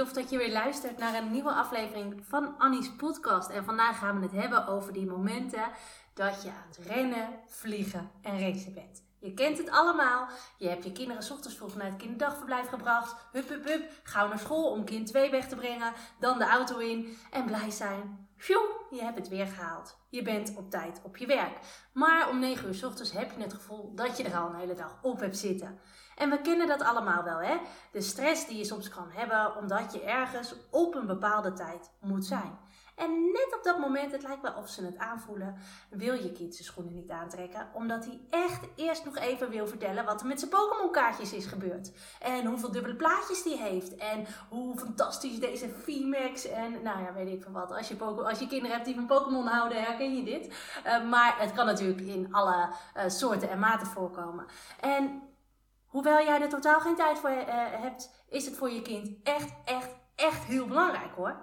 Tof dat je weer luistert naar een nieuwe aflevering van Annie's podcast. En vandaag gaan we het hebben over die momenten dat je aan het rennen, vliegen en racen bent. Je kent het allemaal. Je hebt je kinderen s ochtends vroeg naar het kinderdagverblijf gebracht. Hup, hup, hup. Gauw naar school om kind 2 weg te brengen. Dan de auto in en blij zijn. Pjoe, je hebt het weer gehaald. Je bent op tijd op je werk. Maar om 9 uur s ochtends heb je het gevoel dat je er al een hele dag op hebt zitten. En we kennen dat allemaal wel, hè? De stress die je soms kan hebben omdat je ergens op een bepaalde tijd moet zijn. En net op dat moment, het lijkt wel of ze het aanvoelen, wil je kind zijn schoenen niet aantrekken. Omdat hij echt eerst nog even wil vertellen wat er met zijn Pokémon kaartjes is gebeurd. En hoeveel dubbele plaatjes die heeft. En hoe fantastisch deze VMAX en nou ja, weet ik van wat. Als je, als je kinderen hebt die van Pokémon houden, herken je dit. Uh, maar het kan natuurlijk in alle uh, soorten en maten voorkomen. En hoewel jij er totaal geen tijd voor uh, hebt, is het voor je kind echt, echt, echt heel belangrijk hoor.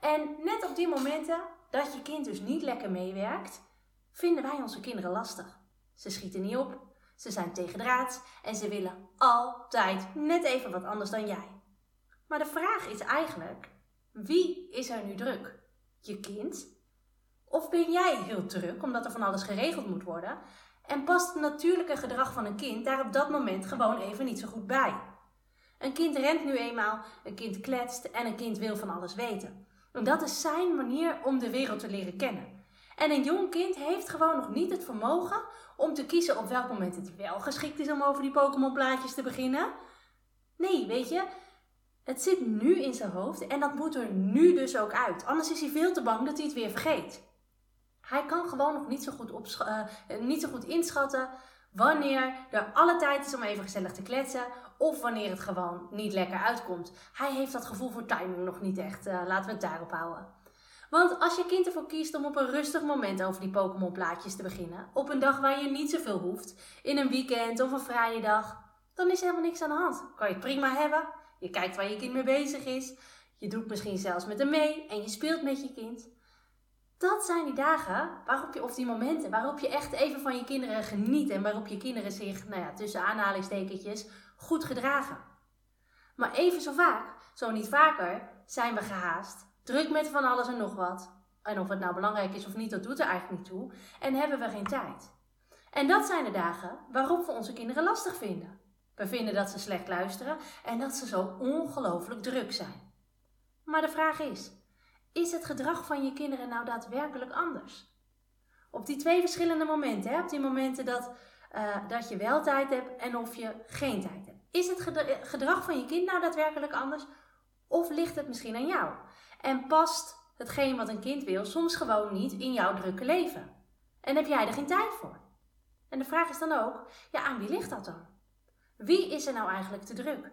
En net op die momenten dat je kind dus niet lekker meewerkt, vinden wij onze kinderen lastig. Ze schieten niet op, ze zijn tegendraads en ze willen altijd net even wat anders dan jij. Maar de vraag is eigenlijk: wie is er nu druk? Je kind? Of ben jij heel druk omdat er van alles geregeld moet worden? En past het natuurlijke gedrag van een kind daar op dat moment gewoon even niet zo goed bij? Een kind rent nu eenmaal, een kind kletst en een kind wil van alles weten. En dat is zijn manier om de wereld te leren kennen. En een jong kind heeft gewoon nog niet het vermogen om te kiezen op welk moment het wel geschikt is om over die Pokémon plaatjes te beginnen. Nee, weet je, het zit nu in zijn hoofd en dat moet er nu dus ook uit. Anders is hij veel te bang dat hij het weer vergeet. Hij kan gewoon nog niet zo goed, op, uh, niet zo goed inschatten wanneer er alle tijd is om even gezellig te kletsen of wanneer het gewoon niet lekker uitkomt. Hij heeft dat gevoel voor timing nog niet echt. Uh, laten we het daarop houden. Want als je kind ervoor kiest om op een rustig moment over die Pokémon plaatjes te beginnen, op een dag waar je niet zoveel hoeft, in een weekend of een vrije dag, dan is er helemaal niks aan de hand. Kan je het prima hebben. Je kijkt waar je kind mee bezig is. Je doet misschien zelfs met hem mee en je speelt met je kind. Dat zijn die dagen waarop je, of die momenten waarop je echt even van je kinderen geniet en waarop je kinderen zich, nou ja, tussen aanhalingstekentjes, goed gedragen. Maar even zo vaak, zo niet vaker, zijn we gehaast, druk met van alles en nog wat. En of het nou belangrijk is of niet, dat doet er eigenlijk niet toe. En hebben we geen tijd. En dat zijn de dagen waarop we onze kinderen lastig vinden. We vinden dat ze slecht luisteren en dat ze zo ongelooflijk druk zijn. Maar de vraag is: is het gedrag van je kinderen nou daadwerkelijk anders? Op die twee verschillende momenten, hè? op die momenten dat, uh, dat je wel tijd hebt en of je geen tijd hebt. Is het gedrag van je kind nou daadwerkelijk anders? Of ligt het misschien aan jou? En past hetgeen wat een kind wil soms gewoon niet in jouw drukke leven? En heb jij er geen tijd voor? En de vraag is dan ook, ja, aan wie ligt dat dan? Wie is er nou eigenlijk te druk?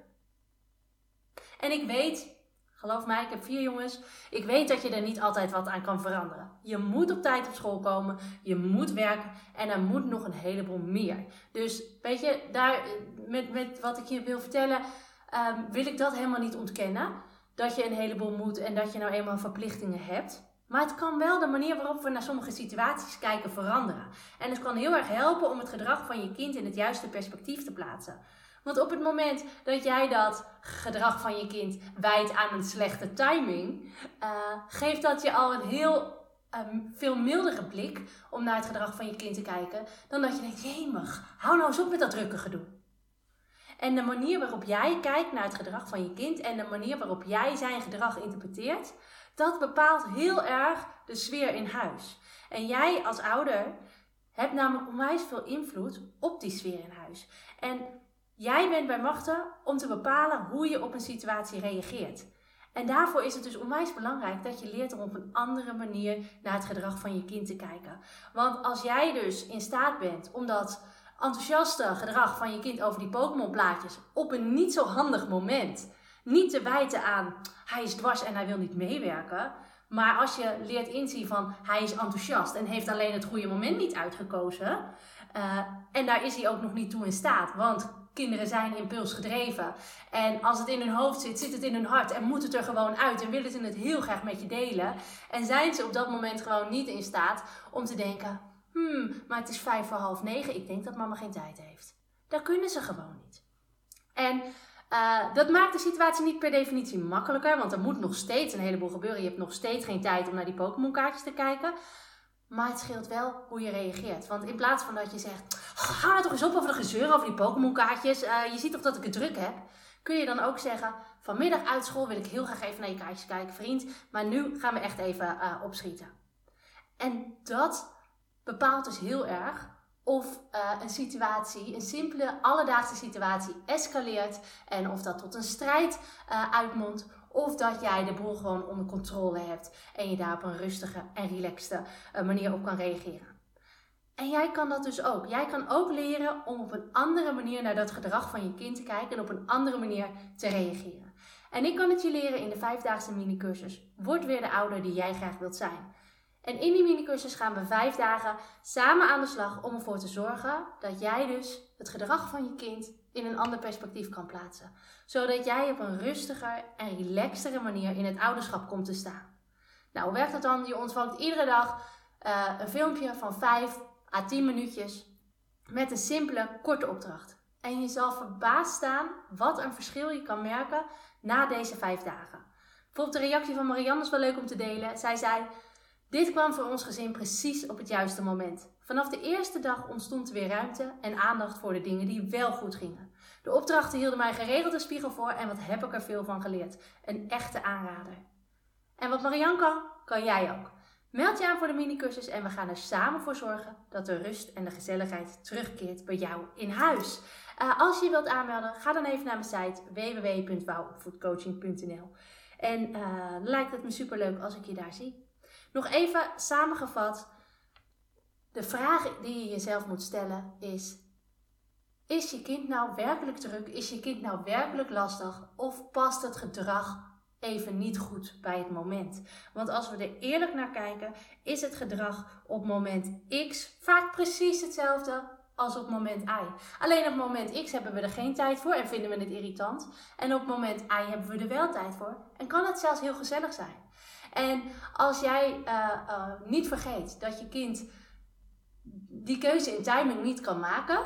En ik weet, Geloof mij, ik heb vier jongens. Ik weet dat je er niet altijd wat aan kan veranderen. Je moet op tijd op school komen, je moet werken en er moet nog een heleboel meer. Dus weet je, daar, met, met wat ik je wil vertellen, um, wil ik dat helemaal niet ontkennen. Dat je een heleboel moet en dat je nou eenmaal verplichtingen hebt. Maar het kan wel de manier waarop we naar sommige situaties kijken veranderen. En het kan heel erg helpen om het gedrag van je kind in het juiste perspectief te plaatsen. Want op het moment dat jij dat gedrag van je kind wijt aan een slechte timing, uh, geeft dat je al een heel ehm, veel mildere blik om naar het gedrag van je kind te kijken, dan dat je denkt, jemig, hou nou eens op met dat drukke gedoe. En de manier waarop jij kijkt naar het gedrag van je kind en de manier waarop jij zijn gedrag interpreteert, dat bepaalt heel erg de sfeer in huis. En jij als ouder hebt namelijk onwijs veel invloed op die sfeer in huis. En Jij bent bij machten om te bepalen hoe je op een situatie reageert. En daarvoor is het dus onwijs belangrijk dat je leert om op een andere manier naar het gedrag van je kind te kijken. Want als jij dus in staat bent om dat enthousiaste gedrag van je kind over die Pokémon plaatjes op een niet zo handig moment niet te wijten aan hij is dwars en hij wil niet meewerken. Maar als je leert inzien van hij is enthousiast en heeft alleen het goede moment niet uitgekozen. Uh, en daar is hij ook nog niet toe in staat. Want kinderen zijn impulsgedreven. En als het in hun hoofd zit, zit het in hun hart en moet het er gewoon uit. En willen ze het heel graag met je delen. En zijn ze op dat moment gewoon niet in staat om te denken: hmm, maar het is vijf voor half negen. Ik denk dat mama geen tijd heeft. Dat kunnen ze gewoon niet. En uh, dat maakt de situatie niet per definitie makkelijker, want er moet nog steeds een heleboel gebeuren. Je hebt nog steeds geen tijd om naar die Pokémon kaartjes te kijken. Maar het scheelt wel hoe je reageert. Want in plaats van dat je zegt: Ga er toch eens op over de gezeur over die Pokémon kaartjes. Uh, je ziet toch dat ik het druk heb. Kun je dan ook zeggen: Vanmiddag uit school wil ik heel graag even naar je kaartjes kijken, vriend. Maar nu gaan we echt even uh, opschieten. En dat bepaalt dus heel erg of uh, een situatie, een simpele alledaagse situatie, escaleert en of dat tot een strijd uitmondt. Of dat jij de boel gewoon onder controle hebt en je daar op een rustige en relaxte manier op kan reageren. En jij kan dat dus ook. Jij kan ook leren om op een andere manier naar dat gedrag van je kind te kijken en op een andere manier te reageren. En ik kan het je leren in de vijfdaagse minicursus. Word weer de ouder die jij graag wilt zijn. En in die minicursus gaan we vijf dagen samen aan de slag om ervoor te zorgen dat jij dus het gedrag van je kind in een ander perspectief kan plaatsen. Zodat jij op een rustiger en relaxtere manier in het ouderschap komt te staan. Nou, hoe werkt dat dan? Je ontvangt iedere dag uh, een filmpje van 5 à 10 minuutjes met een simpele, korte opdracht. En je zal verbaasd staan wat een verschil je kan merken na deze vijf dagen. Bijvoorbeeld de reactie van Marianne is wel leuk om te delen. Zij zei: dit kwam voor ons gezin precies op het juiste moment. Vanaf de eerste dag ontstond er weer ruimte en aandacht voor de dingen die wel goed gingen. De opdrachten hielden mij geregeld een spiegel voor en wat heb ik er veel van geleerd. Een echte aanrader. En wat Marianne kan, kan jij ook. Meld je aan voor de minicursus en we gaan er samen voor zorgen dat de rust en de gezelligheid terugkeert bij jou in huis. Uh, als je wilt aanmelden, ga dan even naar mijn site www.wouwopvoedcoaching.nl En uh, lijkt het me super leuk als ik je daar zie. Nog even samengevat. De vraag die je jezelf moet stellen is: Is je kind nou werkelijk druk? Is je kind nou werkelijk lastig? Of past het gedrag even niet goed bij het moment? Want als we er eerlijk naar kijken, is het gedrag op moment X vaak precies hetzelfde als op moment Y. Alleen op moment X hebben we er geen tijd voor en vinden we het irritant. En op moment Y hebben we er wel tijd voor en kan het zelfs heel gezellig zijn. En als jij uh, uh, niet vergeet dat je kind die keuze in timing niet kan maken,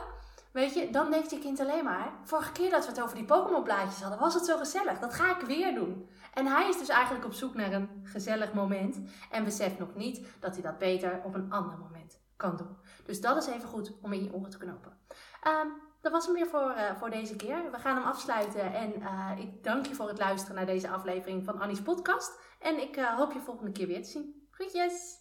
weet je, dan denkt je kind alleen maar: vorige keer dat we het over die Pokémon blaadjes hadden, was het zo gezellig. Dat ga ik weer doen. En hij is dus eigenlijk op zoek naar een gezellig moment en beseft nog niet dat hij dat beter op een ander moment kan doen. Dus dat is even goed om in je oren te knopen. Um, dat was hem weer voor, uh, voor deze keer. We gaan hem afsluiten en uh, ik dank je voor het luisteren naar deze aflevering van Annie's podcast. En ik uh, hoop je volgende keer weer te zien. Groetjes!